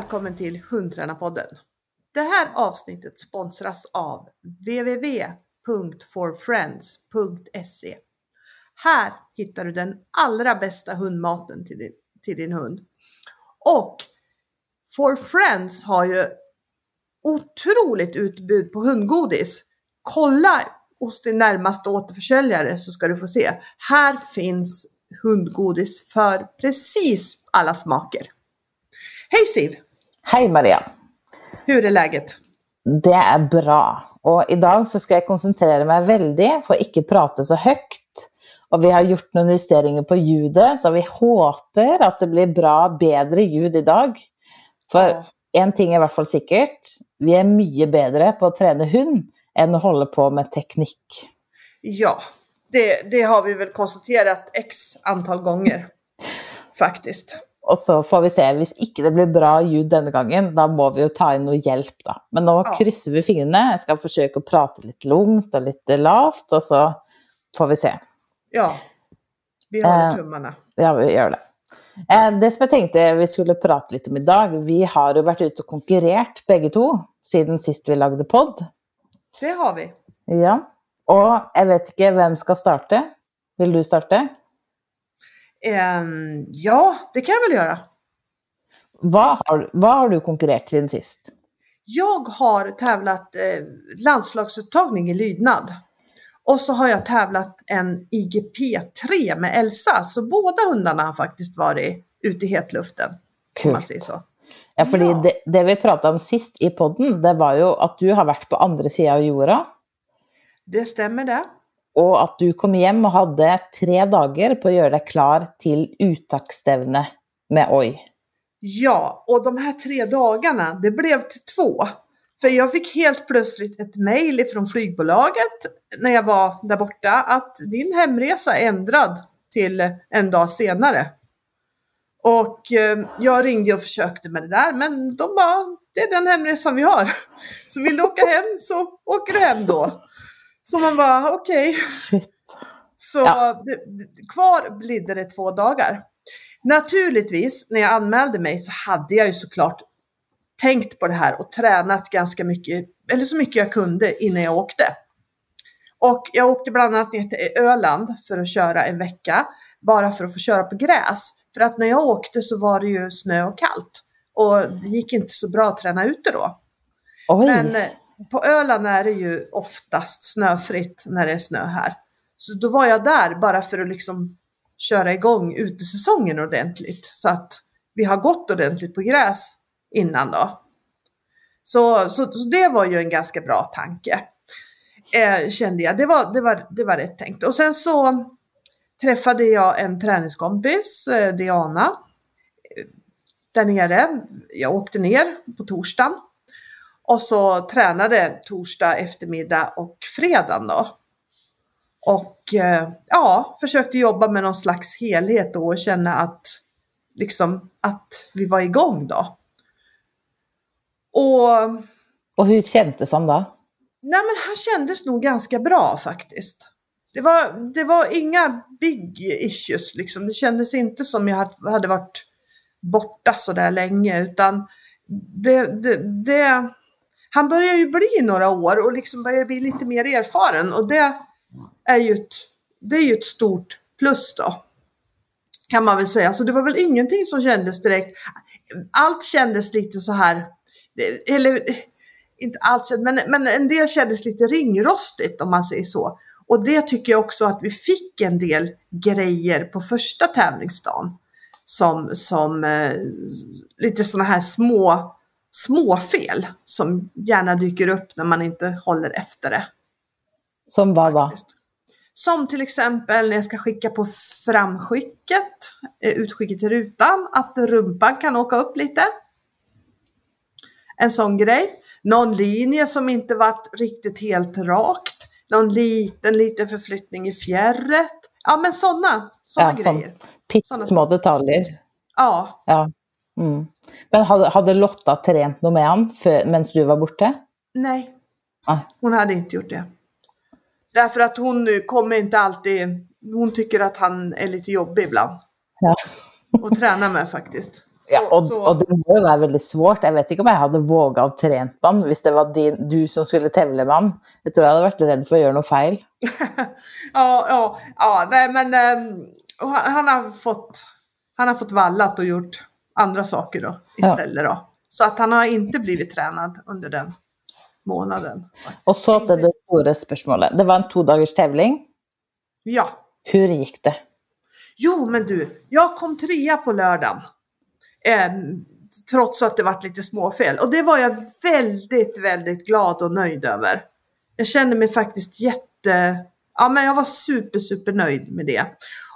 välkommen till Hundtränarpodden. Det här avsnittet sponsras av www.forfriends.se. Här hittar du den allra bästa hundmaten till din, till din hund. Och For Friends har ju otroligt utbud på hundgodis. Kolla hos din närmaste återförsäljare så ska du få se. Här finns hundgodis för precis alla smaker. Hej Siv! Hej Maria! Hur är läget? Det är bra. Och idag så ska jag koncentrera mig väldigt för att inte prata så högt. Och vi har gjort några justeringar på ljudet så vi hoppas att det blir bra, bättre ljud idag. För Ja. en ting är i alla fall säkert, vi är mycket bättre på att träna hund än att hålla på med teknik. Ja, det, det har vi väl konstaterat x antal gånger. Faktiskt. Och så får vi se, om inte det blir bra ljud denna gången, då måste vi ju ta in någon hjälp då. Men nu Ja. kryssar vi fingrarna, jag ska försöka prata lite lugnt och lite lavt och så får vi se. Ja, vi håller Eh, tummarna. Ja, vi gör det. Eh, Det som jag tänkte vi skulle prata lite om idag, vi har ju varit ute och konkurrerat bägge två sedan sist vi lagde podd. Det har vi. Ja. Och jag vet inte vem ska starta. Vill du starta? Ehm, ja, det kan jag väl göra. Vad har, vad har du konkurrerat sedan sist? Jag har tävlat eh, landslagsuttagning i lydnad. Och så har jag tävlat en IGP3 med Elsa. Så båda hundarna har faktiskt varit ute i hetluften. Om man Kul. säger så. Ja, för Ja. det, det vi pratade om sist i podden, det var ju att du har varit på andra sidan av jorden Det stämmer det och att du kom hem och hade tre dagar på att göra dig klar till uttagsstävne med Oj. Ja, och de här tre dagarna, det blev till två. För jag fick helt plötsligt ett mejl från flygbolaget när jag var där borta att din hemresa är ändrad till en dag senare. Och eh, jag ringde och försökte med det där, men de bara, det är den hemresan vi har. Så vill du åka hem så åker du hem då. Så man bara, okej. Shit. Så Ja. det, kvar blir det två dagar. Naturligtvis, när jag anmälde mig så hade jag ju såklart tänkt på det här och tränat ganska mycket, eller så mycket jag kunde innan jag åkte. Och jag åkte bland annat ner till Öland för att köra en vecka, bara för att få köra på gräs. För att när jag åkte så var det ju snö och kallt. Och det gick inte så bra att träna ute då. Oj. Men eh, på Öland är det ju oftast snöfritt när det är snö här. Så då var jag där bara för att liksom köra igång utesäsongen ordentligt. Så att vi har gått ordentligt på gräs innan då. Så, så, så det var ju en ganska bra tanke. Eh, kände jag. Det var, det, var, det var rätt tänkt. Och sen så träffade jag en träningskompis, eh, Diana, eh, där nere. Jag åkte ner på torsdagen. Och så tränade torsdag eftermiddag och fredag då. Och eh, ja, försökte jobba med någon slags helhet då och känna att, liksom, att vi var igång då. Och Och hur kändes han då? nej men han kändes nog ganska bra faktiskt. Det var, det var inga big issues liksom. Det kändes inte som jag hade- hade varit borta så där länge utan det, det, det, han börjar ju bli några år och liksom börjar bli lite mer erfaren och det är ju ett, det är ju ett stort plus då. Kan man väl säga. Så det var väl ingenting som kändes direkt. Allt kändes lite så här, eller inte allt, men, men en del kändes lite ringrostigt om man säger så. Och det tycker jag också att vi fick en del grejer på första tävlingsdagen. Som, som eh, lite sådana här små, små fel som gärna dyker upp när man inte håller efter det. Som vad. Som till exempel när jag ska skicka på framskicket, eh, utskicket till rutan, att rumpan kan åka upp lite. En sån grej. Någon linje som inte varit riktigt helt rakt. Någon liten, liten förflyttning i fjärret. Ja men sådana, sådana Ja, grejer. Pyttesmå detaljer. Ja, Ja. Mm. Men hade, hade Lotta tränat något med honom medan du var borta? nej. Nej. Hon hade inte gjort det. Därför att hon kommer inte alltid, hon tycker att han är lite jobbig ibland. Ja. Och träna med faktiskt. Så, Ja, och, så, och det må ju vara väldigt svårt. Jag vet inte om jag hade vågat trent man om det var din, du som skulle tävla med han. Jag tror jag hade varit rädd för att göra något fel. ja, ja, ja, nej men och han, han har fått, han har fått vallat och gjort andra saker då Ja. istället då. Så att han har inte blivit tränad under den månaden. Och så till det stora spörsmålet. Det var en två dagars tävling. Ja, Hur gick det? Jo, men du, jag kom trea på lördagen. Eh, trots att det varit lite småfel. Och det var jag väldigt, väldigt glad och nöjd över. Jag kände mig faktiskt jätte... Ja, men jag var super, super nöjd med det.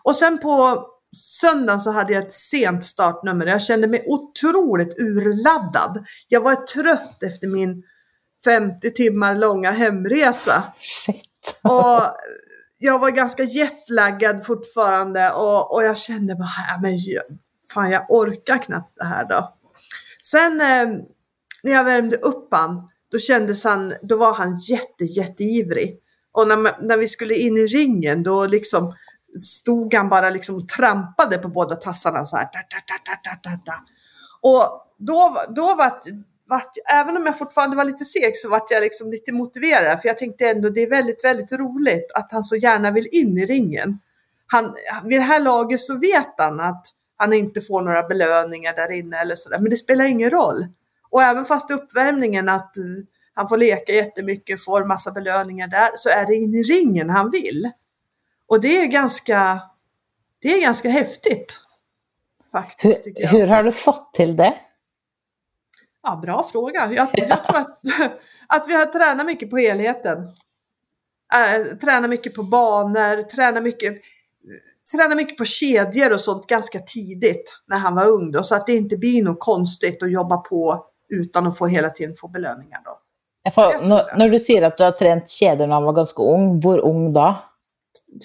Och sen på söndagen så hade jag ett sent startnummer. Jag kände mig otroligt urladdad. Jag var trött efter min 50 timmar långa hemresa. Shit. Och jag var ganska jetlaggad fortfarande och, och jag kände bara, ja, men jag- fan jag orkar knappt det här då. Sen eh, när jag värmde upp han, då kändes han, då var han jätte, jätteivrig. Och när, när vi skulle in i ringen då liksom stod han bara liksom och trampade på båda tassarna så här. Da, da, da, da, da, da, da. Och då, då vart, vart, även om jag fortfarande var lite seg så vart jag liksom lite motiverad. För jag tänkte ändå det är väldigt, väldigt roligt att han så gärna vill in i ringen. Han, vid det här laget så vet han att han inte får några belöningar där inne eller sådär. Men det spelar ingen roll. Och även fast uppvärmningen att eh, han får leka jättemycket, får massa belöningar där, så är det in i ringen han vill. Och det är ganska, det är ganska häftigt. Faktiskt, Hur, hur har du fått till det? Ja, bra fråga. Jag, jag tror att, att vi har tränat mycket på helheten. Äh, tränar mycket på banor, tränar mycket, tränar mycket på kedjor och sånt ganska tidigt när han var ung. Då, så att det inte blir något konstigt att jobba på utan att få hela tiden få belöningar. Då. Får, när, när du säger att du har tränat kedjor när han var ganska ung, hur ung då?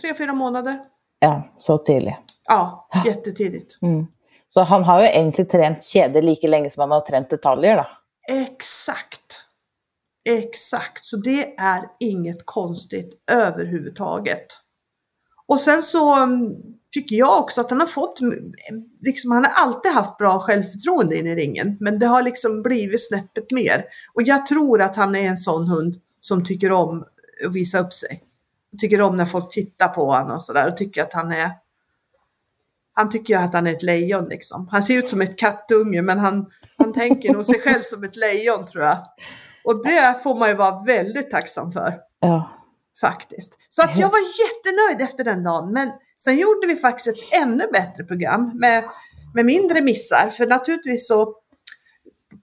Tre, fyra månader. Ja, så tidigt. Ja, jättetidigt. Mm. Så han har ju egentligen tränat kedjor lika länge som han har tränat detaljer då? Exakt. Exakt, så det är inget konstigt överhuvudtaget. Och sen så mm, tycker jag också att han har fått, mm, liksom han har alltid haft bra självförtroende in i ringen, men det har liksom blivit snäppet mer. Och jag tror att han är en sån hund som tycker om att visa upp sig. Tycker om när folk tittar på honom och sådär och tycker att han är han tycker ju att han är ett lejon liksom. Han ser ut som ett kattunge men han, han tänker nog sig själv som ett lejon tror jag. Och det får man ju vara väldigt tacksam för Ja. faktiskt. Så att jag var jättenöjd efter den dagen. Men sen gjorde vi faktiskt ett ännu bättre program med, med mindre missar. För naturligtvis så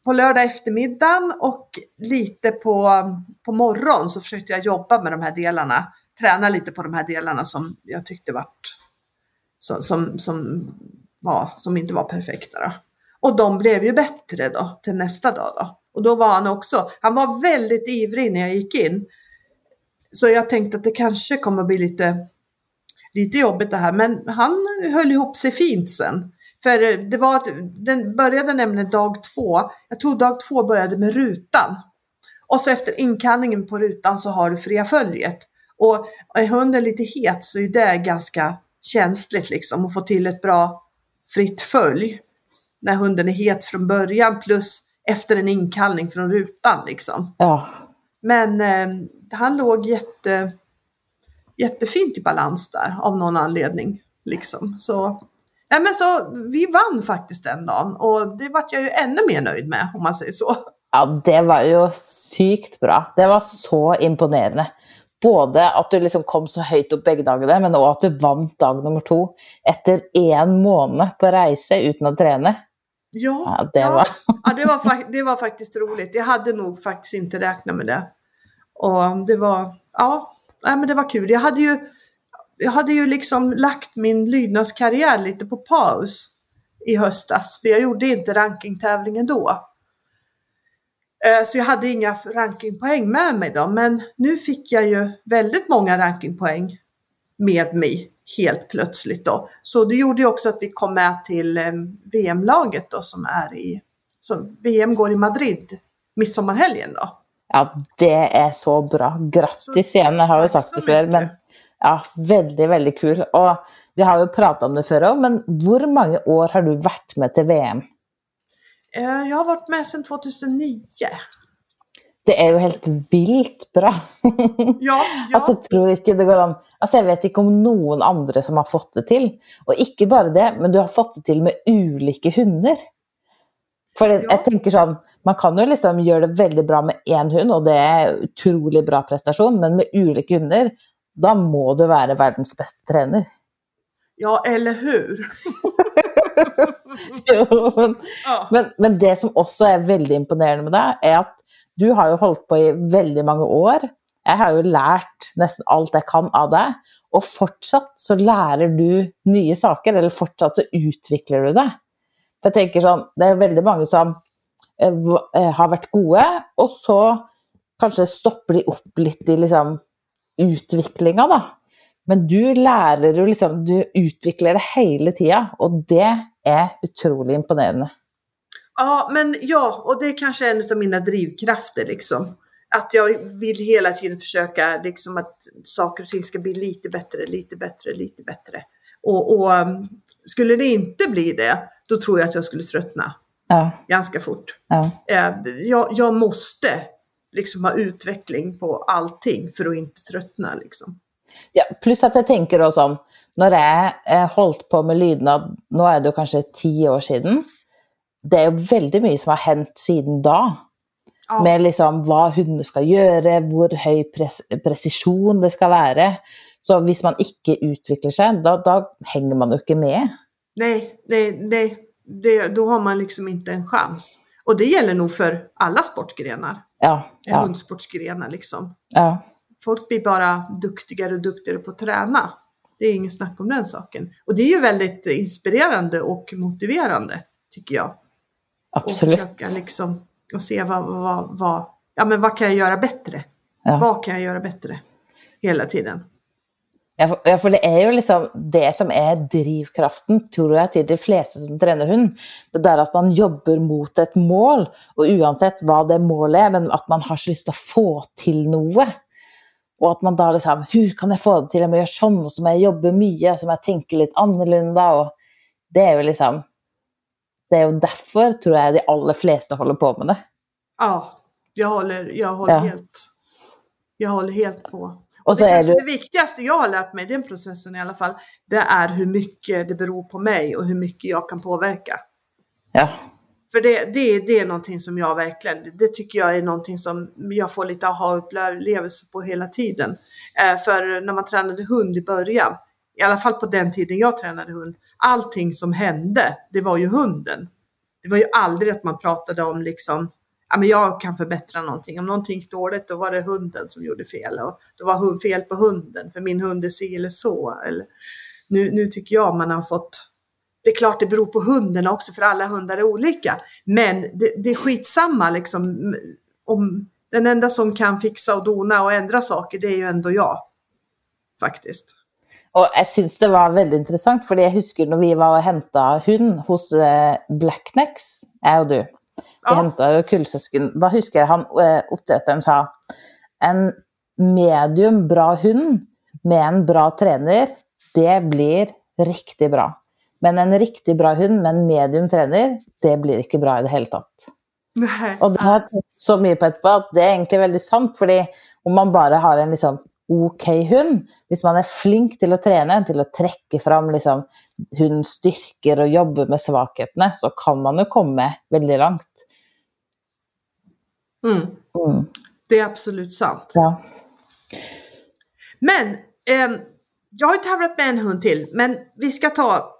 på lördag eftermiddagen och lite på, på morgon så försökte jag jobba med de här delarna. Träna lite på de här delarna som jag tyckte vart som, som, som, var, som inte var perfekta. Då. Och de blev ju bättre då till nästa dag. Då. Och då var han också, han var väldigt ivrig när jag gick in. Så jag tänkte att det kanske kommer att bli lite, lite jobbigt det här. Men han höll ihop sig fint sen. För det var, att- den började nämligen dag två. Jag tror dag två började med rutan. Och så efter inkallningen på rutan så har du fria följet. Och är hunden lite het så är det ganska känsligt liksom att få till ett bra fritt följ. När hunden är het från början plus efter en inkallning från rutan liksom. ja. Men eh, han låg jätte, jättefint i balans där av någon anledning. Liksom. Så, nej men så vi vann faktiskt den dagen och det vart jag ju ännu mer nöjd med om man säger så. Ja, det var ju sykt bra. Det var så imponerande. Både att du liksom kom så högt upp bägge dagarna, men också att du vann dag nummer två efter en månad på resa utan att träna. Ja, Ja, det ja. var... ja det, var det var faktiskt roligt. Jag hade nog faktiskt inte räknat med det. Och det var, ja, nej, men det var kul. Jag hade ju, jag hade ju liksom lagt min lydnadskarriär lite på paus i höstas. För jag gjorde inte rankingtävlingen då. Eh, Så jag hade inga rankingpoäng med mig då. Men nu fick jag ju väldigt många rankingpoäng med mig helt plötsligt då. Så det gjorde ju också att vi kom med till eh, VM-laget då som är i, som VM går i Madrid midsommarhelgen då. Ja, det är så bra. Grattis igen, jag har ju sagt det förr. Men ja, väldigt, väldigt kul. Och vi har ju pratat om det förr men hur många år har du varit med till VM? Eh, Jag har varit med sedan 2009. Det är ju helt vilt bra. Ja, ja. Altså, jeg tror ikke det går an Altså, jeg vet ikke om noen andre som har fått det til. Og ikke bare det, men du har fått det til med ulike hunder. For det, Ja. jeg tenker sånn Man kan jo liksom gjøre det veldig bra med én hund, og det er utrolig bra prestasjon, men med ulike hunder, da må du være verdens beste trener. ja, eller hur? Jo, men Ja. Men, men det som også er veldig imponerende med deg, er at du har jo holdt på i veldig mange år. Jeg har jo lært nesten alt jeg kan av deg, og fortsatt så lærer du nye saker, eller fortsatt så utvikler du deg. For jeg tenker sånn, det er veldig mange som har vært gode, og så kanskje stopper de opp litt i liksom utviklinga, da. Men du lærer jo liksom, du utvikler det hele tida, og det är otroligt imponerande. Ja, men ja, och det är kanske en av mina drivkrafter liksom. Att jag vill hela tiden försöka liksom att saker och ting ska bli lite bättre, lite bättre, lite bättre. Och, och um, skulle det inte bli det, då tror jag att jag skulle tröttna Ja, ganska fort. ja, Jag, jag måste liksom ha utveckling på allting för att inte tröttna liksom. Ja. Pluss at jeg tenker også sånn Når jeg holdt på med lydnad, nå er det jo kanskje ti år siden Det er jo veldig mye som har hendt siden da. Ja, Med liksom hva hundene skal gjøre, hvor høy pres presisjon det skal være. Så hvis man ikke utvikler seg, da, da henger man jo ikke med. nej, nej, nej. Det, då har man liksom inte en chans. Och det gäller nog för alla sportgrenar. Ja, ja, Hundsportsgrenar liksom. ja. Folk blir bara duktigare och duktigare på att träna. Det är ingen snack om den saken. Och det är ju väldigt inspirerande och motiverande tycker jag. Och Absolutt. försöka liksom och se vad, vad, vad, ja, men vad kan jag göra bättre? Ja. Vad kan jag göra bättre? Hela tiden. Ja, for- for det er jo liksom det som er drivkraften, tror jeg, til de fleste som trener hund. Det der at man jobber mot et mål, og uansett hva det målet er, men at man har så lyst til å få til noe. Og at man da liksom Hvor kan jeg få det til? Jeg må gjøre sånn, og så må jeg jobbe mye, så må jeg tenke litt annerledes. Og det er jo liksom Det er jo derfor, tror jeg, de aller fleste holder på med det. Ja, jag håller, jag håller, Ja. helt, jag håller helt på. Og Det, så kanske det det viktigaste jag har lärt mig i den processen i alla fall, det är hur mycket det beror på mig och hur mycket jag kan påverka. Ja. För det, det, det är någonting som jag verkligen, det tycker jag är någonting som jag får lite aha-upplevelse på hela tiden. Eh, för när man tränade hund i början, i alla fall på den tiden jag tränade hund, allting som hände, det var ju hunden. Det var ju aldrig att man pratade om liksom, ja men jag kan förbättra någonting. Om någonting gick dåligt, då var det hunden som gjorde fel. Och då var hund- fel på hunden, för min hund är si eller så. Eller, nu, nu tycker jag man har fått det är klart det beror på hunden också för alla hundar är olika. Men det, det är skitsamma liksom. Om den enda som kan fixa och dona och ändra saker det är ju ändå jag. Faktiskt. Og jeg syns det var veldig interessant, fordi jeg husker når vi var og henta hund hos eh, Blacknecks, jeg og du. Vi Ja. henta jo kullsøsken. Da husker jeg han eh, oppdretteren sa en medium bra hund med en bra trener, det blir riktig bra. Men en riktig bra hund med en medium trener, det blir ikke bra i det hele tatt. Nej. Og det har jeg tenkt så mye på etterpå at det er egentlig veldig sant. fordi om man bare har en liksom ok hund, hvis man er flink til å trene, til å trekke fram liksom hundens styrker og jobbe med svakhetene, så kan man jo komme veldig langt. Mm. Mm. Det är absolut sant. Ja. Men ehm, jag har ju tävlat med en hund till. Men vi ska ta,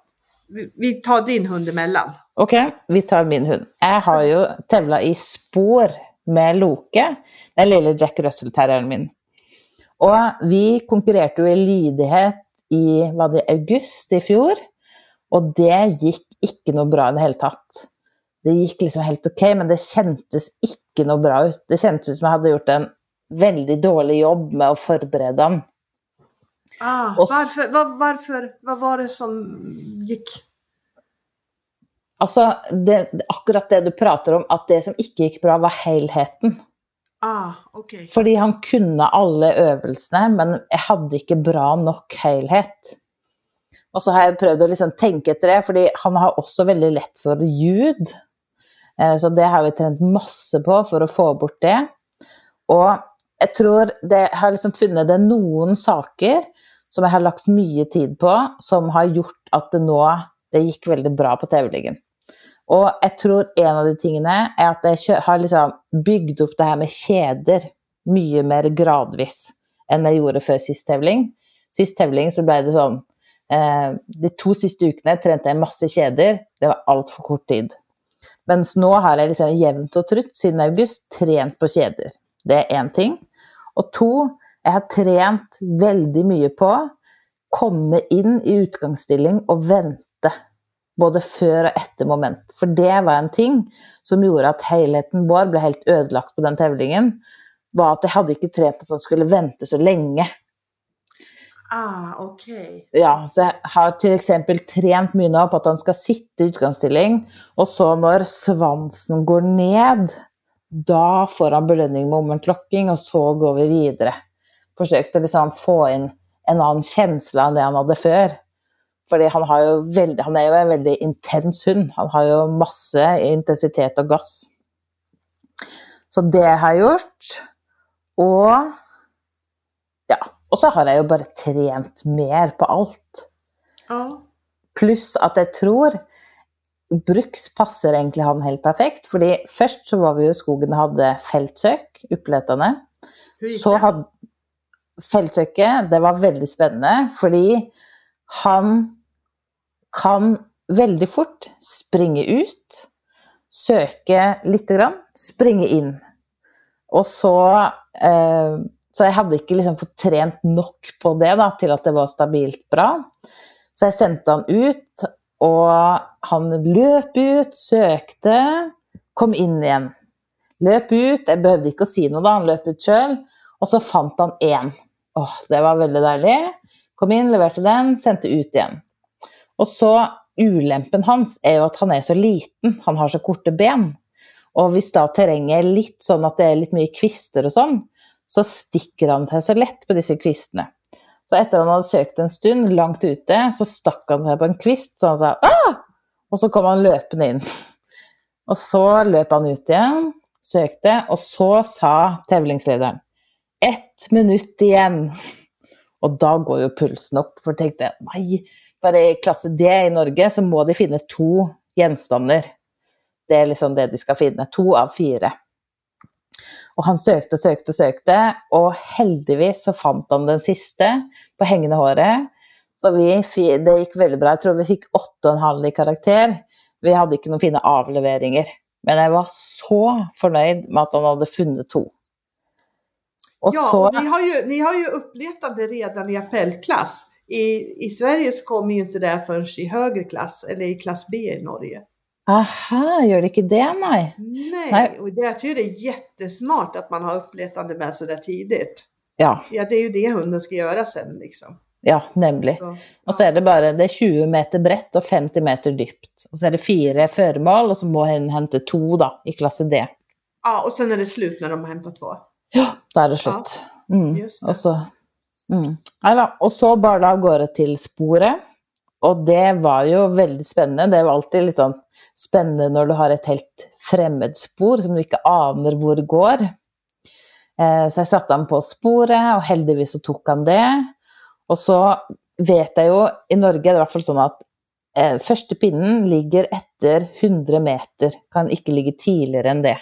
vi, tar din hund emellan. Ok, vi tar min hund. Jeg har jo tevla i spor med Loke, den lille Jack Russell-terrieren min. Og vi konkurrerte jo i lydighet i var det, august i fjor, og det gikk ikke noe bra i det hele tatt. Det gikk liksom helt ok, men det kjentes ikke noe bra ut. Det ut som jeg hadde gjort en veldig dårlig jobb med å forberede han. Ah, Och- varför, vad, varför, vad var det som gick? Altså, det, akkurat det du prater om, at det som ikke gikk bra, var helheten. Ah, okej. Fordi han kunne alle øvelsene, men jeg hadde ikke bra nok helhet. Og så har jeg prøvd å liksom tenke etter det, fordi han har også veldig lett for ljud. Eh, så det har vi trent masse på for å få bort det. Og jeg tror det har liksom funnet det noen saker som jag har lagt mycket tid på, som har gjort att det nu det gick väldigt bra på tävlingen. Och jag tror en av de tingene är att jag har liksom byggt upp det här med kedjor mycket mer gradvis än jag gjorde för sist tävling. Sist tävling så blev det sånn eh, De två sista veckorna tränade jag massa kedjor. Det var allt för kort tid. Men nu har jag liksom jämnt och trutt sedan augusti tränat på kedjor. Det är en ting. Och två, jeg har trent veldig mye på komme inn i utgangsstilling og vente. Både før og etter moment. For det var en ting som gjorde at helheten vår ble helt ødelagt på den tevlingen. Var at jeg hadde ikke trent at han skulle vente så lenge. Ah, ok. Ja, så jeg har f.eks. trent mye nå på at han skal sitte i utgangsstilling, og så når svansen går ned, da får han belønning med momentlokking, og så går vi videre. Forsøkte liksom få inn en annen kjensle enn det han hadde før. Fordi han, han, er jo en veldig intens hund. Han har jo masse intensitet og gass. Så det har jeg gjort. Og ja. Og så har jeg jo bare trent mer på alt. Ja. Pluss at jeg tror Bruks passer egentlig han helt perfekt. fordi først så var vi i skogen og hadde feltsøk, oppletende. Så hadde feltsøket, det var veldig spennende, fordi han kan veldig fort springe ut, søke lite grann, springe inn. Og så eh, Så jeg hadde ikke liksom fått trent nok på det da, til at det var stabilt bra. Så jeg sendte han ut, og han løp ut, søkte, kom inn igjen. Løp ut, jeg behøvde ikke å si noe da, han løp ut sjøl. Og så fant han én. Åh, det var veldig deilig. Kom inn, leverte den, sendte ut igjen. Og så Ulempen hans er jo at han er så liten, han har så korte ben. Og hvis da terrenget er litt sånn at det er litt mye kvister og sånn, så stikker han seg så lett på disse kvistene. Så etter att han hadde søkt en stund langt ute, så stakk han seg på en kvist, så han sa ah! Og så kom han løpende inn. Og så løp han ut igjen, søkte, og så sa tevlingslederen ett minutt igen. Och då går ju pulsen upp, för jag tänkte, nej, bara i klass D i Norge så måste de finna två genstander. Det är liksom det de ska finna, två av fyra. Och han sökte, sökte, sökte. Och søkte, heldigvis så fann han den sista på hängande håret. Så vi, det gick väldigt bra. Jag tror vi fick 8,5 i karaktär. Vi hade inte några fina avleveringar. Men jag var så förnöjd med att han hade funnit två. Och ja, så... och ni har, ju, ni har ju uppletat det redan i appellklass. I, I Sverige så kommer ju inte det förrän i högre klass, eller i klass B i Norge. Aha, gör det inte det? Nej. Nej, nej. och det, jag tycker det är jättesmart att man har uppletande med så där tidigt. Ja. ja. Det är ju det hunden ska göra sen liksom. Ja, nämligen. ja. Och så är det bara det är 20 meter brett och 50 meter djupt. Och så är det fyra föremål och så må hen hämta två då, i klass D. Ja, och sen är det slut när de har hämtat två. Ja, da er det slutt. Mm. Og, så, mm. og så bar det av gårde til sporet. Og det var jo veldig spennende. Det er jo alltid litt sånn spennende når du har et helt fremmedspor som du ikke aner hvor går. Eh, så jeg satte ham på sporet, og heldigvis så tok han det. Og så vet jeg jo I Norge er det i hvert fall sånn at eh, første pinnen ligger etter 100 meter. Kan ikke ligge tidligere enn det.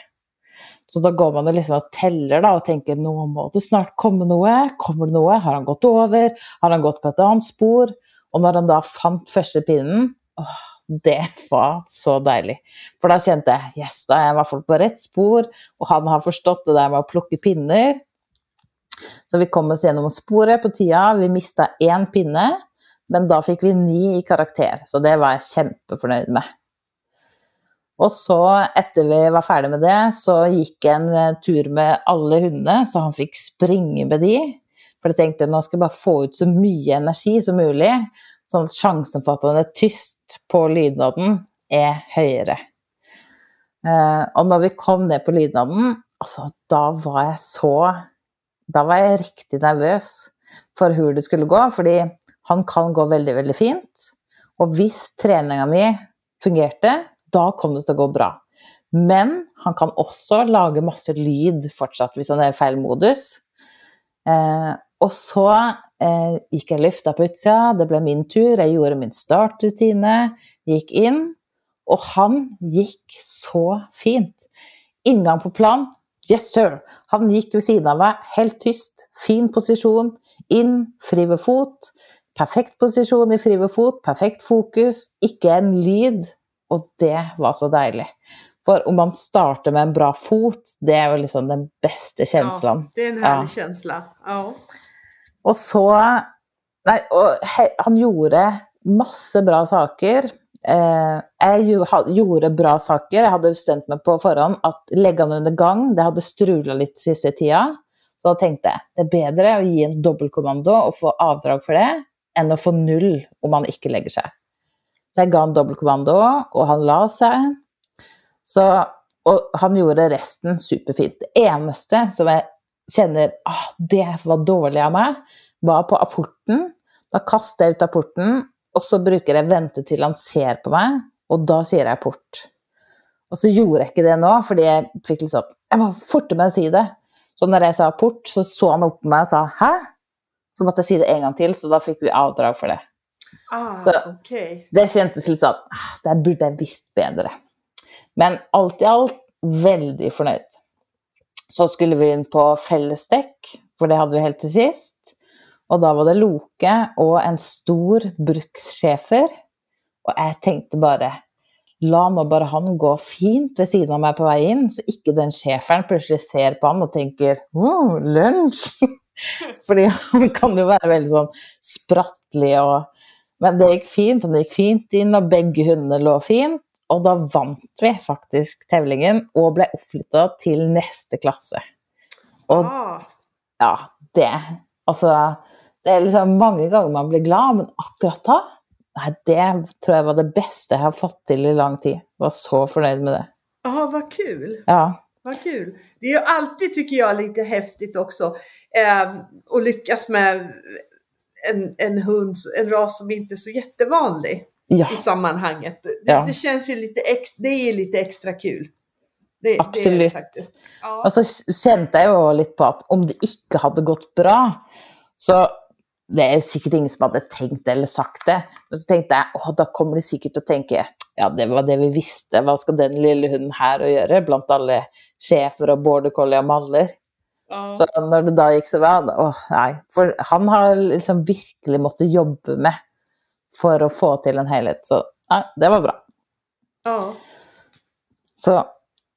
Så da går man liksom og teller da, og tenker nå må det snart komme noe. Kommer det noe? Har han gått over? Har han gått på et annet spor? Og når han da fant første pinnen, åh, det var så deilig. For da kjente jeg yes, da er jeg i hvert fall på rett spor, og han har forstått det der med å plukke pinner. Så vi kom oss gjennom sporet på tida. Vi mista én pinne, men da fikk vi ni i karakter. Så det var jeg kjempefornøyd med. Og så, etter vi var ferdig med det, så gikk jeg en eh, tur med alle hundene, så han fikk springe med de. For jeg tenkte nå skal jeg bare få ut så mye energi som mulig, sånn at sjansen for at han er tyst på lydnaden er høyere. Och og når vi kom ned på lydnaden, altså da var jeg så Da var jeg riktig nervøs for hvor det skulle gå, fordi han kan gå veldig, veldig fint. Og hvis treninga mi fungerte, da kommer det til å gå bra. Men han kan også lage masse lyd fortsatt hvis han er i feil modus. Eh, og så eh, gikk jeg lufta på utsida, det ble min tur, jeg gjorde min startrutine, gikk inn, og han gikk så fint. Inngang på plan, yes sir. Han gikk ved siden av meg, helt tyst, fin posisjon, inn, fri ved fot. Perfekt posisjon i fri ved fot, perfekt fokus, ikke en lyd. Og det var så deilig. For om man starter med en bra fot, det är väl liksom den bästa känslan. Ja, det är en härlig ja. känsla. Ja. Och så, nej, och han gjorde masse bra saker. Eh, jag gjorde bra saker. Jag hade bestämt mig på förhand att lägga honom under gång. Det hade strulat lite sista tiden. Så jag tänkte det är bättre att ge en dubbelkommando och få avdrag för det än att få noll om man inte lägger sig. Så jag gav han dubbelkommando och han la sig. Så, og han gjorde resten superfint. Det eneste som jag kjenner ah, det var dåligt av mig var på apporten. Då kastade jag ut apporten och så brukar jag vänta til han ser på mig och då säger jag apport. Och så gjorde jag inte det nu, för jag litt sånn Jeg må forte meg att säga det. Så när jag sa apport så såg han upp på mig och sa 'hæ?' Så måtte jeg säga det en gång till, så då fick vi avdrag för det. Ah, så okay. Det kändes lite så att ah, det borde jag visst bättre. Men alt i alt veldig fornøyd. Så skulle vi inn på fellesdekk, for det hadde vi helt til sist. Og da var det Loke og en stor brukssjefer. Og jeg tenkte bare La nå bare han gå fint ved siden av meg på vei inn, så ikke den sjeferen plutselig ser på han og tenker oh, lunsj! Fordi han kan jo være veldig sånn sprattlig og Men det gikk fint, han gikk fint inn, og begge hundene lå fint. Og da vant vi faktisk tävlingen og ble oppflytta til neste klasse. Og ah. ja, det Altså, det er liksom mange ganger man blir glad, men akkurat da Nei, det tror jag var det bästa jag har fått till i lång tid. Var så förnöjd med det. Ja, vad kul! Ja. Vad kul! Det är ju alltid, tycker jag, lite häftigt också eh, att lyckas med en, en hund, en ras som inte är så jättevanlig ja. i sammanhanget. Det, ja. det, känns ju lite, ex, det är lite extra kul. Det, Absolut. Det faktiskt. Ja. Och så kände jag ju lite på att om det inte hade gått bra så det är säkert ingen som hade tänkt eller sagt det. Men så tänkte jag, åh, då kommer de säkert att tänka, ja det var det vi visste, vad ska den lilla hunden här att göra bland alla chefer och border collie och maller. Ja. Så när det då gick så bra, åh nej, för han har liksom verkligen måste jobba med för att få till en helhet. Så ja, det var bra. Ja. Så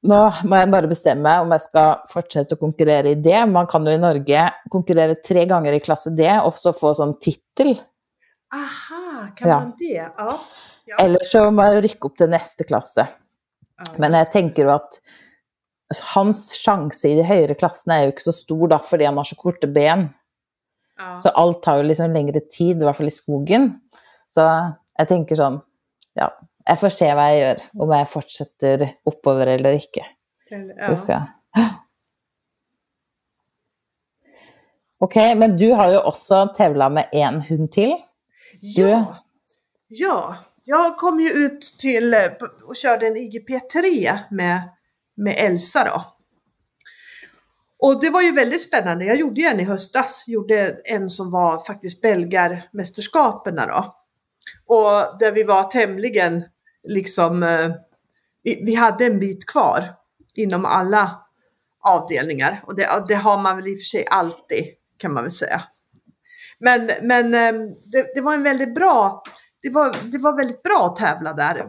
nu måste jag bara bestämma om jag ska fortsätta konkurrera i det. Man kan ju i Norge konkurrera tre gånger i klass D och så få sån titel. Aha, kan ja. man det? Ja. ja. Eller så måste jag rycka upp till nästa klass. Ja, Men jag tänker att hans chans i de högre klasserna är ju inte så stor då, för han har så korta ben. Ja. Så allt tar ju liksom längre tid, i alla fall i skogen. Så jeg tenker sånn Ja, jeg får se hva jeg gjør, om jeg fortsetter oppover eller ikke. Ja. Skal... Ok, men du har ju också tävlat med en hund till. Du... Ja. ja, jag kom ju ut till och körde en IGP3 med, med Elsa då. Och det var ju väldigt spännande. Jag gjorde ju en i höstas, gjorde en som var faktiskt Belgarmästerskapen då. Och där vi var tämligen liksom, eh, vi, vi hade en bit kvar inom alla avdelningar och det, det, har man väl i och för sig alltid kan man väl säga. Men, men eh, det, det, var en väldigt bra, det var, det var väldigt bra att tävla där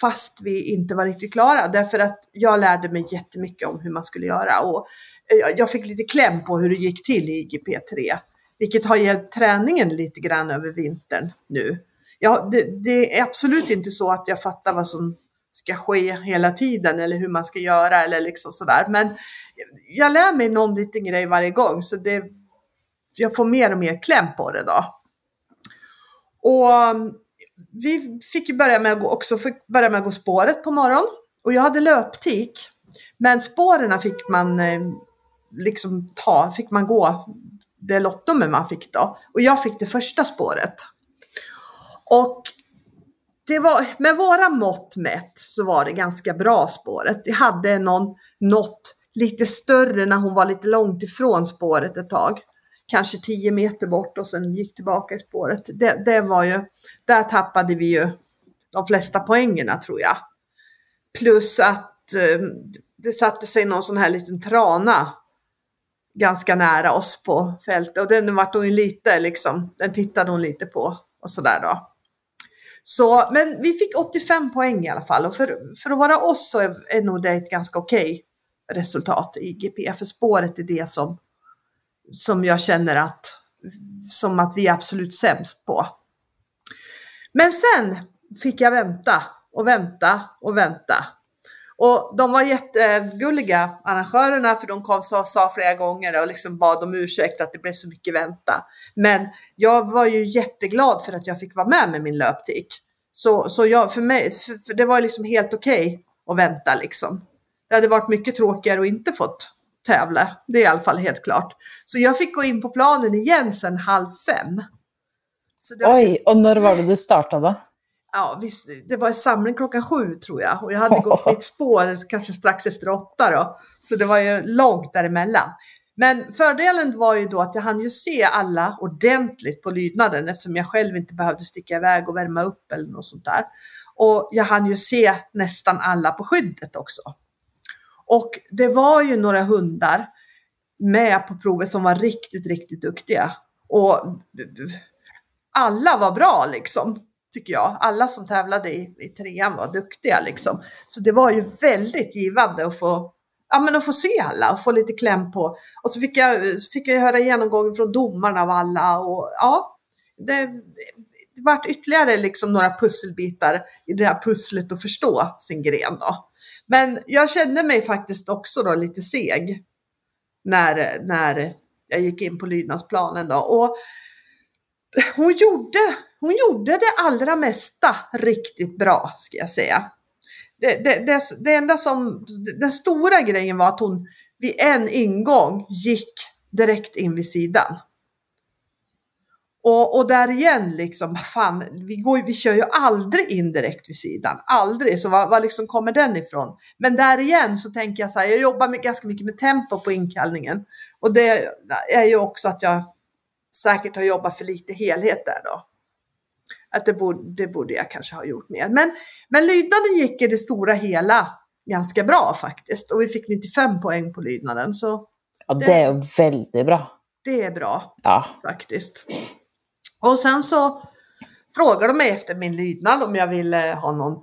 fast vi inte var riktigt klara därför att jag lärde mig jättemycket om hur man skulle göra och eh, jag fick lite kläm på hur det gick till i IGP3 vilket har hjälpt träningen lite grann över vintern nu ja, det, det, är absolut inte så att jag fattar vad som ska ske hela tiden eller hur man ska göra eller liksom sådär. Men jag lär mig någon liten grej varje gång så det, jag får mer och mer kläm på det då. Och vi fick ju börja med att gå, också fick börja med att gå spåret på morgonen och jag hade löptik. Men spåren fick man eh, liksom ta, fick man gå det lottnummer man fick då. Och jag fick det första spåret. Och det var, med våra mått mätt så var det ganska bra spåret. Jag hade någon, något lite större när hon var lite långt ifrån spåret ett tag. Kanske 10 meter bort och sen gick tillbaka i spåret. Det, det var ju, där tappade vi ju de flesta poängerna tror jag. Plus att eh, det satte sig någon sån här liten trana ganska nära oss på fältet och den vart hon lite liksom, den tittade hon lite på och sådär då. Så, men vi fick 85 poäng i alla fall och för, för att vara oss så är, är nog det ett ganska okej okay resultat i GP. För spåret är det som, som jag känner att, som att vi är absolut sämst på. Men sen fick jag vänta och vänta och vänta. Och de var jättegulliga arrangörerna för de kom och sa flera gånger och liksom bad om ursäkt att det blev så mycket vänta. Men jag var ju jätteglad för att jag fick vara med med min löptik. Så, så jag, för mig, för, för det var liksom helt okej okay att vänta liksom. Det hade varit mycket tråkigare att inte fått tävla. Det är i alla fall helt klart. Så jag fick gå in på planen igen sen halv fem. Oj, och när var det du startade? ja, visst, det var samling klockan sju tror jag och jag hade gått mitt spår kanske strax efter åtta då. Så det var ju långt däremellan. Men fördelen var ju då att jag hann ju se alla ordentligt på lydnaden eftersom jag själv inte behövde sticka iväg och värma upp eller något sånt där. Och jag hann ju se nästan alla på skyddet också. Och det var ju några hundar med på provet som var riktigt, riktigt duktiga. Och alla var bra liksom tycker jag. Alla som tävlade i, i trean var duktiga liksom. Så det var ju väldigt givande att få, ja, men att få se alla och få lite kläm på. Och så fick jag, fick jag höra genomgången från domarna av alla och ja, det, det vart ytterligare liksom några pusselbitar i det här pusslet att förstå sin gren då. Men jag kände mig faktiskt också då lite seg när, när jag gick in på lydnadsplanen då. Och hon gjorde hon gjorde det allra mesta riktigt bra, ska jag säga. Det, det, det, det enda som, den stora grejen var att hon vid en ingång gick direkt in vid sidan. Och, och där igen liksom, fan, vi, går, vi kör ju aldrig in direkt vid sidan. Aldrig, så var liksom kommer den ifrån? Men där igen så tänker jag så här, jag jobbar med, ganska mycket med tempo på inkallningen. Och det är ju också att jag säkert har jobbat för lite helhet där då att det borde, det borde jag kanske ha gjort mer. Men, men lydnaden gick i det stora hela ganska bra faktiskt och vi fick 95 poäng på lydnaden. Så ja, det, det är väldigt bra. Det är bra ja. faktiskt. Och sen så frågade de mig efter min lydnad om jag ville ha någon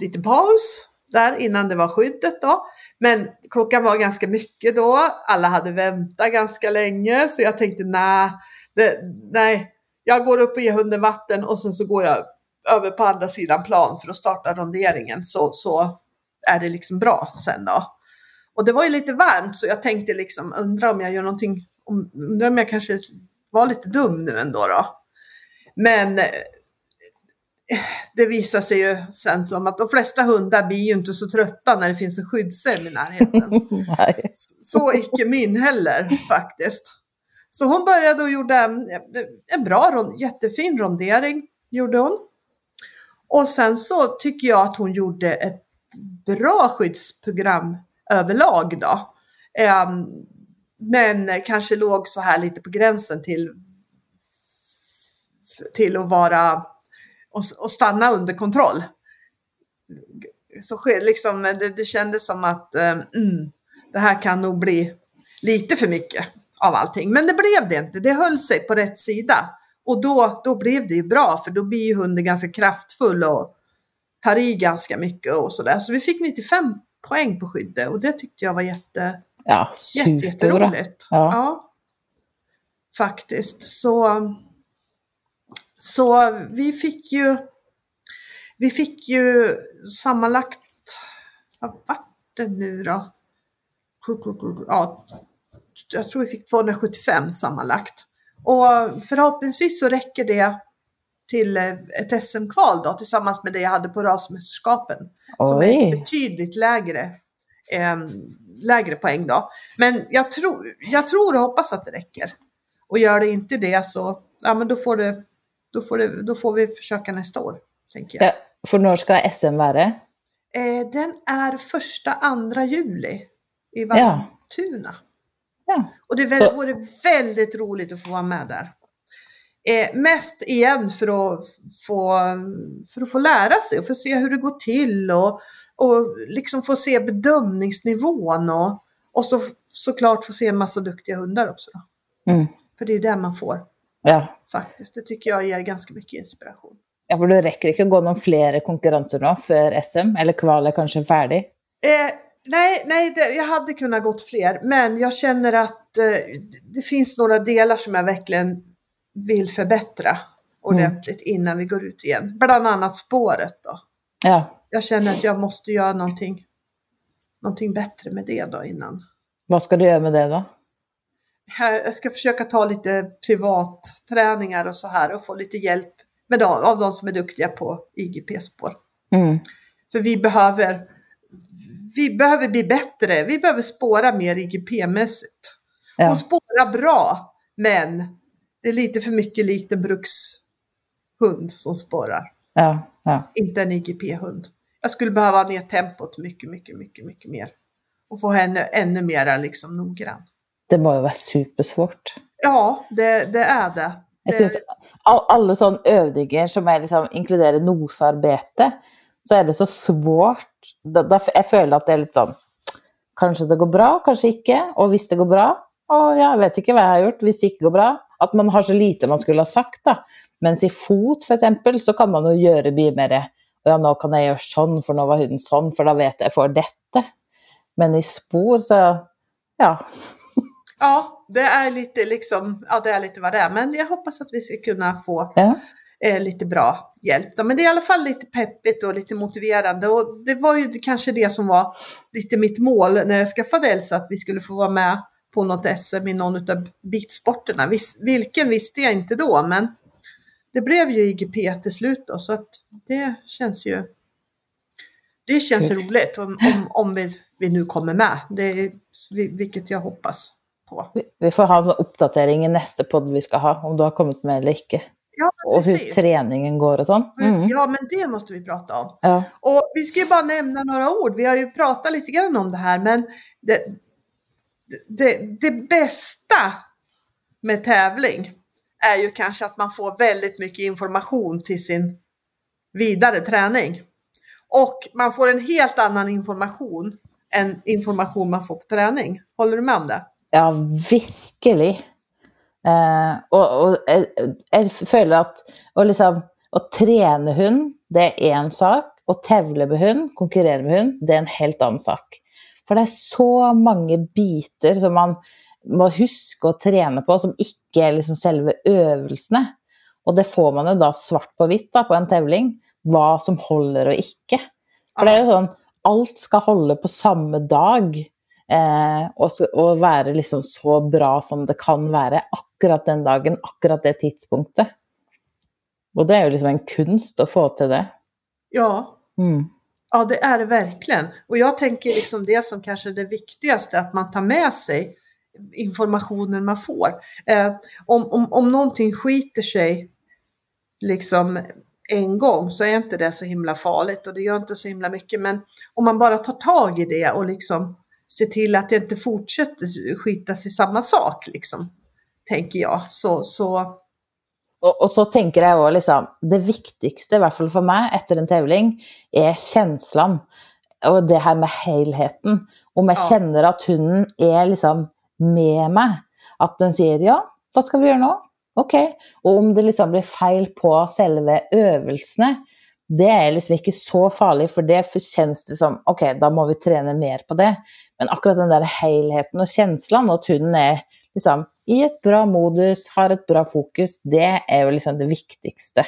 liten paus där innan det var skyddet då. Men klockan var ganska mycket då. Alla hade väntat ganska länge så jag tänkte nej, nej, jag går upp och ger hunden vatten och sen så går jag över på andra sidan plan för att starta ronderingen så, så är det liksom bra sen då. Och det var ju lite varmt så jag tänkte liksom undra om jag gör någonting, undra undrar om jag kanske var lite dum nu ändå då. Men eh, det visar sig ju sen som att de flesta hundar blir ju inte så trötta när det finns en skyddscell i närheten. så icke min heller faktiskt. Så hon började och gjorde en, en bra, jättefin rondering. Gjorde hon. Och sen så tycker jag att hon gjorde ett bra skyddsprogram överlag då. Ehm, men kanske låg så här lite på gränsen till, till att vara och, och stanna under kontroll. Så liksom, det, det kändes som att ehm, mm, det här kan nog bli lite för mycket av allting. Men det blev det inte. Det höll sig på rätt sida. Och då, då blev det ju bra för då blir ju hunden ganska kraftfull och tar i ganska mycket och sådär. Så vi fick 95 poäng på skyddet och det tyckte jag var jätte, ja, jätte, jätteroligt. Ja. ja. Faktiskt. Så, så vi fick ju vi fick ju sammanlagt, vad vart det nu då? Ja, jag tror vi fick 275 sammanlagt. Och förhoppningsvis så räcker det till ett SM-kval då tillsammans med det jag hade på rasmästerskapen. Som är betydligt lägre, eh, lägre poäng då. Men jag tror, jag tror och hoppas att det räcker. Och gör det inte det så, ja men då får det, då får, det, då får vi försöka nästa år. Tänker jag. För när ska SM vara? Eh, den är första, andra juli i Vallentuna. Ja. Och det väl, vore väldigt roligt att få vara med där. Eh, mest igen för att, få, för att få lära sig och få se hur det går till och, och liksom få se bedömningsnivån och, och så, såklart få se en massa duktiga hundar också. Mm. För det är det man får Ja. faktiskt. Det tycker jag ger ganska mycket inspiration. ja, för det räcker inte att gå någon fler konkurrenser nu för SM, eller kval är kanske färdig. Eh, nej, nej det, jag hade kunnat gått fler, men jag känner att eh, det finns några delar som jag verkligen vill förbättra ordentligt innan vi går ut igen. Bland annat spåret då. Ja. Jag känner att jag måste göra någonting, någonting bättre med det då innan. Vad ska du göra med det då? Jag ska försöka ta lite privatträningar och så här och få lite hjälp med de, av de som är duktiga på IGP-spår. Mm. För vi behöver, vi behöver bli bättre. Vi behöver spåra mer IGP-mässigt. Ja. Och spåra bra, men det är lite för mycket likt en brukshund som spårar. Ja. Ja. Inte en IGP-hund. Jag skulle behöva ner tempot mycket, mycket, mycket, mycket mer. Och få henne ännu mer liksom noggrann. Det måste vara supersvårt. Ja, det, det är det. Jag det synes all, alle sånne øvninger som er liksom, inkluderer nosarbeidet, så er det så svårt. Da, da, jeg føler at det er litt sånn Kanskje det går bra, kanskje ikke. Og hvis det går bra, og ja, jeg vet ikke hva jeg har gjort hvis det ikke går bra. At man har så lite man skulle ha sagt, da. Mens i fot, eksempel, så kan man jo gjøre mye mer ja, nå kan jeg gjøre sånn, for nå var hunden sånn, for da vet jeg jeg får dette. Men i spor, så Ja. Ja, det är lite liksom, ja det är lite vad det är. Men jag hoppas att vi ska kunna få ja. eh, lite bra hjälp. Då. Men det är i alla fall lite peppigt och lite motiverande. Och det var ju kanske det som var lite mitt mål när jag skaffade Elsa, att vi skulle få vara med på något SM i någon av bitsporterna. Vilken visste jag inte då, men det blev ju IGP till slut då, så att det känns ju det känns roligt om, om, om vi, vi nu kommer med, det är, vilket jag hoppas på. Vi, får ha en sånn oppdatering i neste podd vi skal ha, om du har kommet med eller ikke. Ja, Og hur precis. treningen går og sånn. Mm. Ja, men det måste vi prata om. Ja. Och vi ska ju bara nämna några ord. Vi har ju pratat lite grann om det här, men det, det, det bästa med tävling är ju kanske att man får väldigt mycket information till sin vidare träning. Och man får en helt annan information än information man får på träning. Håller du med om det? Ja, virkelig. Eh, og, og jeg, jeg føler at å liksom Å trene hund, det er én sak. Å tevle med hund, konkurrere med hund, det er en helt annen sak. For det er så mange biter som man må huske å trene på, som ikke er liksom selve øvelsene. Og det får man jo da svart på hvitt da, på en tevling, hva som holder og ikke. For det er jo sånn Alt skal holde på samme dag. Eh, og, så, og være liksom så bra som det kan være akkurat den dagen, akkurat det tidspunktet. Og det är ju liksom en konst att få till det. Ja, Mm. Ja, det är det verkligen. Och jag tänker liksom det som kanske är det viktigaste, att man tar med sig informationen man får. Eh, om, om, om någonting skiter sig liksom en gång så är inte det så himla farligt och det gör inte så himla mycket. Men om man bara tar tag i det och liksom ser till att det inte fortsätter skitas i samma sak, liksom, tänker jag. Så, så Og, og så tenker jeg også liksom Det viktigste, i hvert fall for meg, etter en tävling, er kjenslene. Og det her med helheten. Om jeg Ja. kjenner at hunden er liksom med meg. At den sier 'ja, hva skal vi gjøre nå?' Ok. Og om det liksom blir feil på selve øvelsene, det er liksom ikke så farlig, for det kjennes det som Ok, da må vi trene mer på det. Men akkurat den där helheten och känslan att hunden är liksom i ett bra modus, har ett bra fokus, det är väl liksom det viktigaste.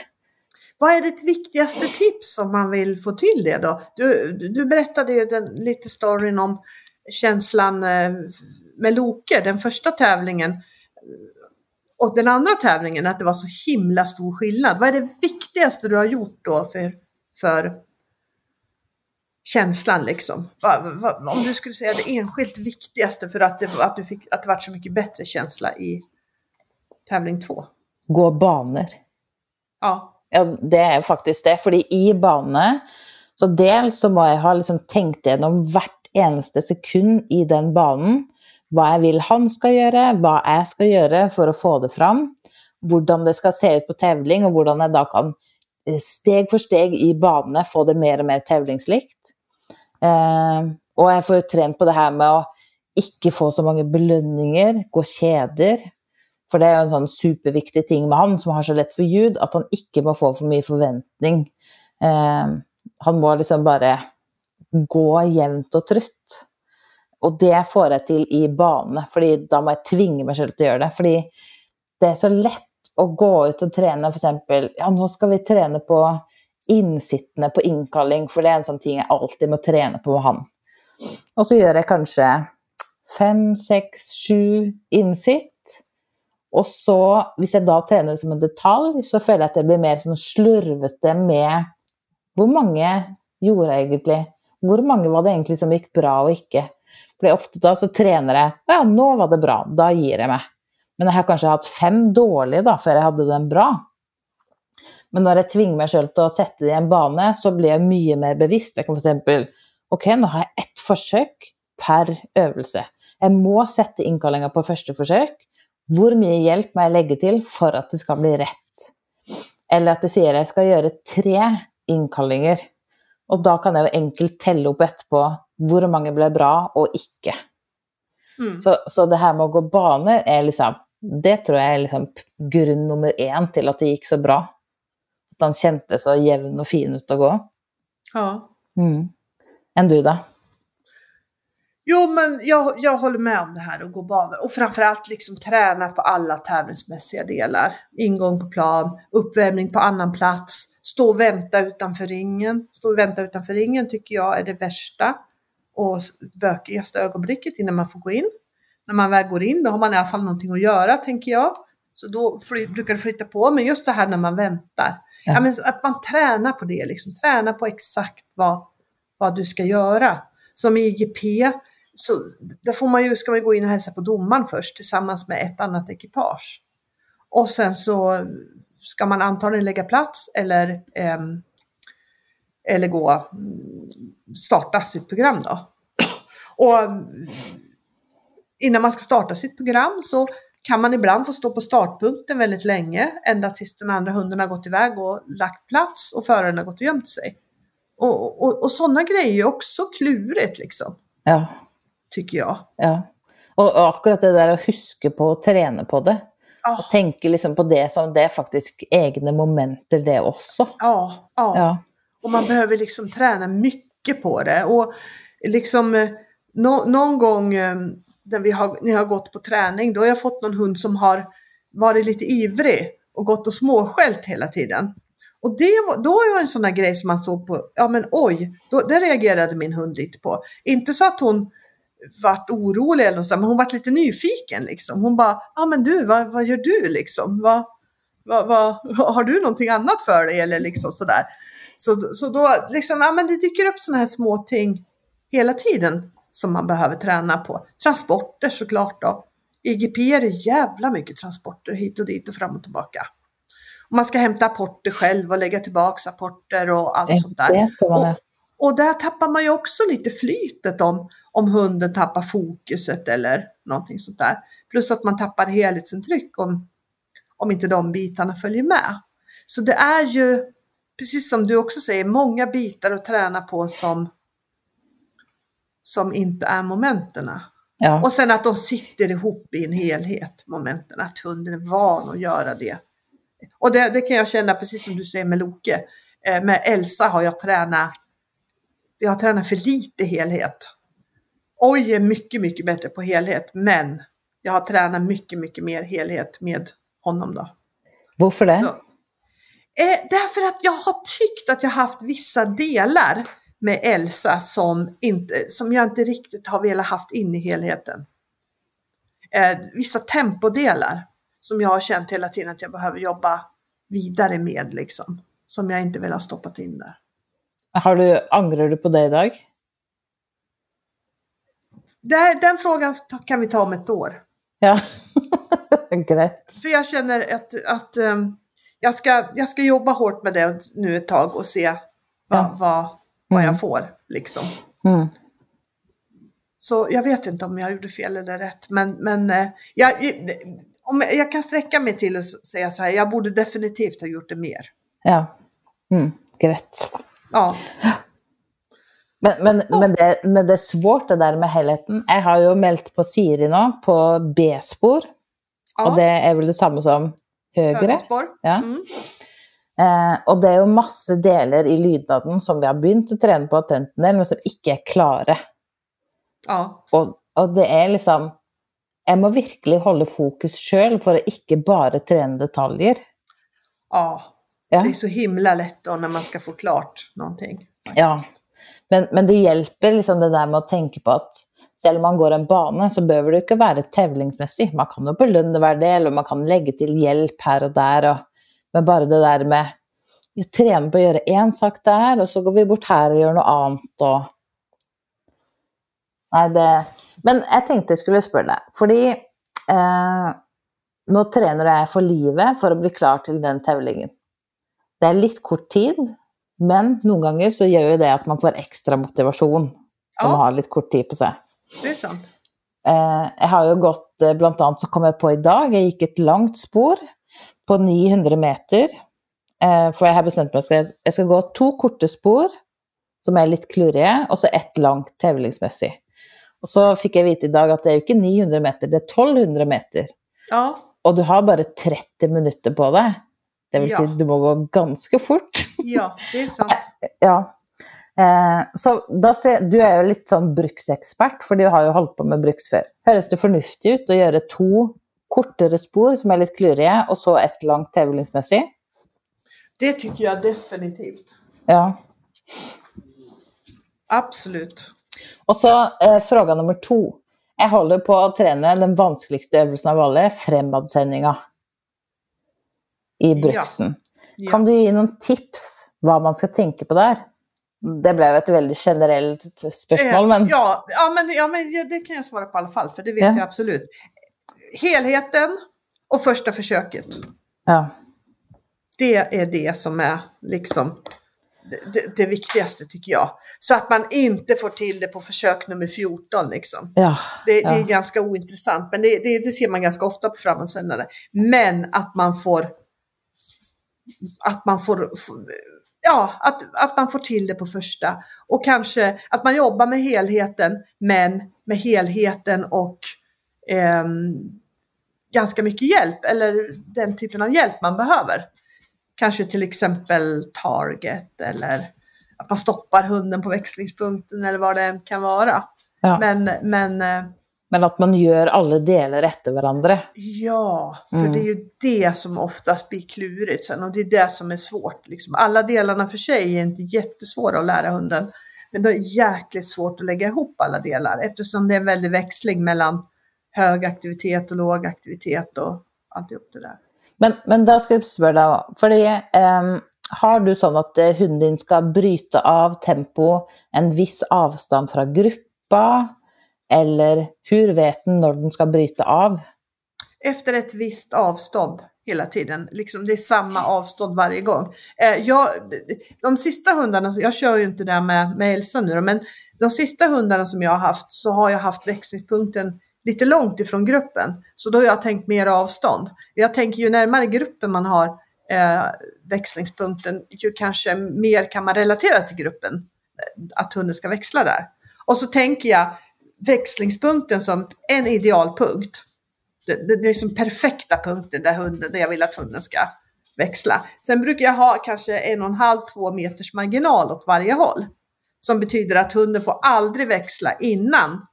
Vad är ditt viktigaste tips om man vill få till det då? Du, du, berättade ju den, lite storyn om känslan eh, med Loke, den första tävlingen. Eh, och den andra tävlingen, att det var så himla stor skillnad. Vad är det viktigaste du har gjort då för, för känslan liksom? Va, va, om du skulle säga det enskilt viktigaste för att det, att du fick, att det var så mycket bättre känsla i tävling två? Gå baner. Ja, Ja, det är faktiskt det. För i banene Så dels så må jeg ha liksom gjennom hvert eneste sekund i den banen. Hva jeg vil han skal gjøre, hva jeg skal gjøre for å få det fram. Hvordan det skal se ut på tevling, og hvordan jeg da kan eh, steg for steg i banene få det mer og mer tevlingslikt. Eh, og jeg får jo trent på det her med å ikke få så mange belønninger, gå kjeder. For det er jo en sånn superviktig ting med han som har så lett for ljud, at han ikke må få for mye forventning. Eh, han må liksom bare gå jevnt og trutt. Og det får jeg til i bane, fordi da må jeg tvinge meg selv til å gjøre det. Fordi det er så lett å gå ut og trene f.eks. Ja, nå skal vi trene på innsittende på innkalling, for det er en sånn ting jeg alltid må trene på med han. Og så gjør jeg kanskje fem, seks, sju innsitt. Og så, hvis jeg da trener det som en detalj, så føler jeg at det blir mer sånn slurvete med hvor mange gjorde jeg egentlig? Hvor mange var det egentlig som gikk bra og ikke? For ofte da så trener jeg Ja, nå var det bra. Da gir jeg meg. Men jeg har kanskje hatt fem dårlige da, før jeg hadde den bra. Men når jeg tvinger meg selv til å sette det i en bane, så blir jeg mye mer bevisst. Jeg kan f.eks. Ok, nå har jeg ett forsøk per øvelse. Jeg må sette innkallinga på første forsøk. Hvor mye hjelp må jeg legge til for at det skal bli rett? Eller at det sier jeg skal gjøre tre innkallinger. Og da kan jeg jo enkelt telle opp etterpå hvor mange ble bra og ikke. Mm. Så, så, det her med å gå baner er liksom Det tror jeg er liksom grunn nummer én til at det gikk så bra. Han kjente så jevn og fin ut å gå. Ja. Mm. Enn du, da? Jo, men jag, jag håller med om det här att gå banor och framförallt liksom träna på alla tävlingsmässiga delar. Ingång på plan, uppvärmning på annan plats, stå och vänta utanför ringen. Stå och vänta utanför ringen tycker jag är det värsta och bökigaste ögonblicket innan man får gå in. När man väl går in, då har man i alla fall någonting att göra tänker jag. Så då fly, brukar det flytta på. Men just det här när man väntar. Ja. ja men att man tränar på det, liksom. tränar på exakt vad, vad du ska göra. Som i IGP, så där får man ju, ska man gå in och hälsa på domaren först tillsammans med ett annat ekipage. Och sen så ska man antagligen lägga plats eller, eh, eller gå, starta sitt program då. Och innan man ska starta sitt program så kan man ibland få stå på startpunkten väldigt länge, ända tills den andra hunden har gått iväg och lagt plats och föraren har gått och gömt sig. Och, och, och sådana grejer är också klurigt liksom. Ja. Tycker jag. Ja. Och akkurat det där att huska på att träna på det. Oh. Och tänka liksom på det som det är faktiskt egna momenter det också. Ja, ja. ja. Och man behöver liksom träna mycket på det. Och liksom eh, no, någon gång eh, när, vi har, när jag har gått på träning, då har jag fått någon hund som har varit lite ivrig och gått och småskällt hela tiden. Och det var, då var det en sån där grej som man såg på, ja men oj, då, det reagerade min hund lite på. Inte så att hon vart orolig eller något sånt, men hon vart lite nyfiken liksom. Hon bara, ja men du, vad, vad gör du liksom? Vad, vad, vad, har du någonting annat för dig eller liksom sådär. Så, så då liksom, ja men det dyker upp sådana här små ting hela tiden som man behöver träna på. Transporter såklart då. IGP är det jävla mycket transporter hit och dit och fram och tillbaka. Och man ska hämta apporter själv och lägga tillbaka apporter och allt det, sånt där. Det ska och, och där tappar man ju också lite flytet om, om hunden tappar fokuset eller någonting sånt där. Plus att man tappar helhetsintryck om, om inte de bitarna följer med. Så det är ju, precis som du också säger, många bitar att träna på som, som inte är momenterna. Ja. Och sen att de sitter ihop i en helhet, momenten, att hunden är van att göra det. Och det, det kan jag känna, precis som du säger med Loke. Eh, med Elsa har jag tränat, vi har tränat för lite helhet. Oj är mycket, mycket bättre på helhet, men jag har tränat mycket, mycket mer helhet med honom då. Varför det? Så, eh, därför att jag har tyckt att jag haft vissa delar med Elsa som, inte, som jag inte riktigt har velat haft in i helheten. Eh, vissa tempodelar som jag har känt hela tiden att jag behöver jobba vidare med liksom. Som jag inte vill ha stoppat in där. Har du, ångrar du på det idag? Den, den frågan kan vi ta om ett år. Ja, grejt. För jag känner att, att um, jag, ska, jag ska jobba hårt med det nu ett tag och se vad, Ja. vad, vad Mm. jag får. Liksom. Mm. Så jag vet inte om jag gjorde fel eller rätt. Men, men eh, jag, om jag, kan sträcka mig till att säga så här, jag borde definitivt ha gjort det mer. Ja. Mm. Greit. Ja, Men, men, men, det, men det är svårt det där med helheten. Jag har ju meldt på Siri nu på B-spor. ja. Och det är väl detsamma som högre. högerspår. Ja. Mm. Eh, och det är ju masse delar i lydnaden som vi har att träna på attenten del, men som inte är klara. Ja, Och, och det är liksom, jag måste verkligen hålla fokus själv för att inte bara träna detaljer. ja. Ja. Det är så himla lätt då när man ska få klart någonting. Ja. Men, men det hjälper liksom det där med att tänka på att selv om man går en bana så behöver det inte vara tävlingsmässigt. Man kan ju belöna hver del och man kan lägga till hjälp här och där. Och, men bara det där med att träna på att göra en sak där och så går vi bort här och gör något annat. Och... Nej, det... Men jag tänkte jag skulle fråga dig, för eh, nu tränar jag för livet för att bli klar till den tävlingen. Det är lite kort tid, men någon gånger så gör ju det att man får extra motivation om man Ja, har lite kort tid på sig. det är sant. Eh, jag har ju gått, eh, bland annat så kom jag på idag, jag gick ett långt spår på 900 meter. Eh, för jag har bestämt mig för att jag ska gå två korta spår som är lite kluriga och så ett långt tävlingsmässigt. Och så fick jag veta idag att det är ju inte 900 meter, det är 1200 meter. Ja, Och du har bara 30 minuter på dig. Det vill Ja. säga, du måste gå ganska fort. ja, det är sant. Ja. Eh, så da ser, du er jo litt sånn bruksekspert, for du har jo holdt på med bruks før. Høres det fornuftig ut å gjøre to kortere spor som er litt klurige, og så ett langt tävlingsmessig? Det tycker jag definitivt. Ja. Absolut. Og så eh, fråga nummer to. Jeg holder på å trene den vanskeligste øvelsen av alle, fremadsendinga i bruksen. Ja. Kan du ge någon tips vad man ska tänka på där? Det blev ett väldigt generellt spörsmål, Eh, men Ja, ja, men, ja, men ja, det kan jag svara på i alla fall, för det vet Ja. jag absolut. Helheten och första försöket. ja. Det är det som är liksom det, det, viktigaste tycker jag. Så att man inte får till det på försök nummer 14 liksom. Ja, Det, det är Ja. ganska ointressant, men det, det, det ser man ganska ofta på framåtsändare. Men att man får att man får, ja, att, att man får till det på första. Och kanske att man jobbar med helheten, men med helheten och ehm, ganska mycket hjälp, eller den typen av hjälp man behöver. Kanske till exempel target eller att man stoppar hunden på växlingspunkten eller vad det än kan vara. ja. Men, men eh, Men att man gör alla delar efter varandra. ja, för Mm. det är ju det som oftast blir klurigt sen och det är det som är svårt. Liksom. Alla delarna för sig är inte jättesvåra att lära hunden. Men det är jäkligt svårt att lägga ihop alla delar eftersom det är en väldig växling mellan hög aktivitet och låg aktivitet och alltihop det där. Men, men skal jeg spørre deg òg, fordi em, har du sånn at eh, hunden din skal bryte av tempo en viss avstand fra gruppa, eller hur vet den når den skal bryte av? efter ett visst avstånd hela tiden. Liksom det är samma avstånd varje gång. Eh, jag, de sista hundarna, jag kör ju inte det med, med Elsa nu då, men de sista hundarna som jag har haft så har jag haft växlingspunkten lite långt ifrån gruppen. Så då har jag tänkt mer avstånd. Jag tänker ju närmare gruppen man har eh, växlingspunkten, ju kanske mer kan man relatera till gruppen. Att hunden ska växla där. Och så tänker jag växlingspunkten som en idealpunkt det, det, det är som perfekta punkten där, hunden, där jag vill att hunden ska växla. Sen brukar jag ha kanske en och en halv, två meters marginal åt varje håll. Som betyder att hunden får aldrig växla innan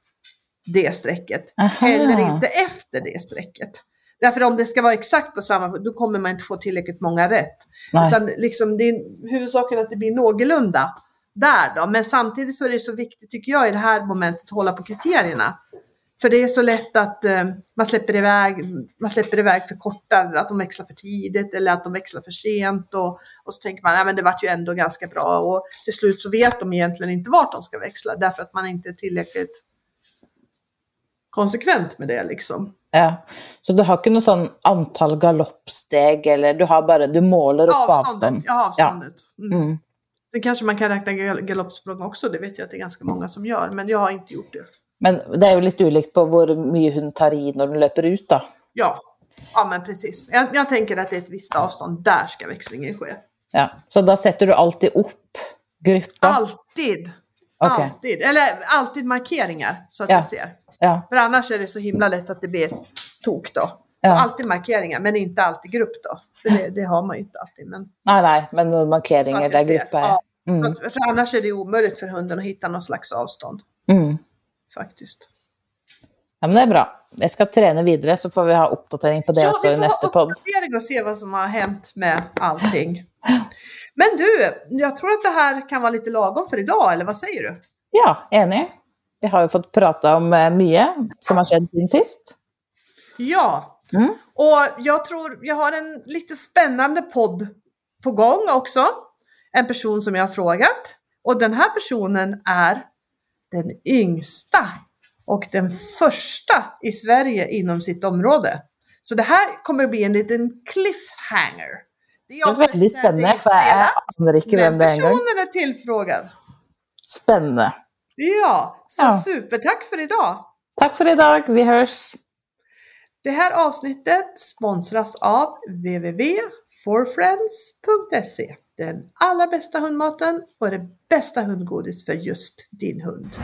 det strecket. Aha. Eller inte efter det strecket. Därför om det ska vara exakt på samma, då kommer man inte få tillräckligt många rätt. Nej. Utan liksom, det är huvudsaken att det blir någorlunda där då. Men samtidigt så är det så viktigt tycker jag i det här momentet att hålla på kriterierna. För det är så lätt att eh, man, släpper iväg, man släpper iväg för korta, att de växlar för tidigt eller att de växlar för sent. Och, och så tänker man, ja men det vart ju ändå ganska bra. Och till slut så vet de egentligen inte vart de ska växla därför att man inte är tillräckligt konsekvent med det liksom. Ja. Så du har inte något sån antal galoppsteg eller du har bara, du målar upp Avståndet. avstånd? Ja, avståndet. Mm. Mm. Sen kanske man kan räkna gal- galoppsprång också, det vet jag att det är ganska många som gör, men jag har inte gjort det. Men det är ju lite olikt på hur mycket hon tar i när hon löper ut då. Ja, ja men precis. Jag, jag tänker att det är ett visst avstånd, där ska växlingen ske. Ja. Så då sätter du alltid upp grupper? Alltid! Okej. Alltid! Eller alltid markeringar så att Ja. jag ser. Ja. För annars är det så himla lätt att det blir tok då. Ja. alltid markeringar, men inte alltid grupp då. För det, det har man ju inte alltid. Men, Nej, nej, men markeringar där grupper är. Ja, Mm. för annars är det omöjligt för hunden att hitta någon slags avstånd. Mm. Faktiskt. Ja, men det är bra. Jag ska träna vidare så får vi ha uppdatering på det Ja, också vi i får nästa ha podd. uppdatering och se vad som har hänt med allting. Men du, jag tror att det här kan vara lite lagom för idag, eller vad säger du? Ja, enig. Vi har ju fått prata om eh, mycket som har skett sen sist. Ja, Mm. och jag tror jag har en lite spännande podd på gång också. En person som jag har frågat. Och den här personen är den yngsta och den första i Sverige inom sitt område. Så det här kommer att bli en liten cliffhanger. Det är väldigt spännande för jag anar inte vem men det är gång. personen är tillfrågad. Spännande. Ja, så Ja. supertack för idag. Tack för idag. Vi hörs. Det här avsnittet sponsras av www.forfriends.se. Den allra bästa hundmaten och det bästa hundgodis för just din hund.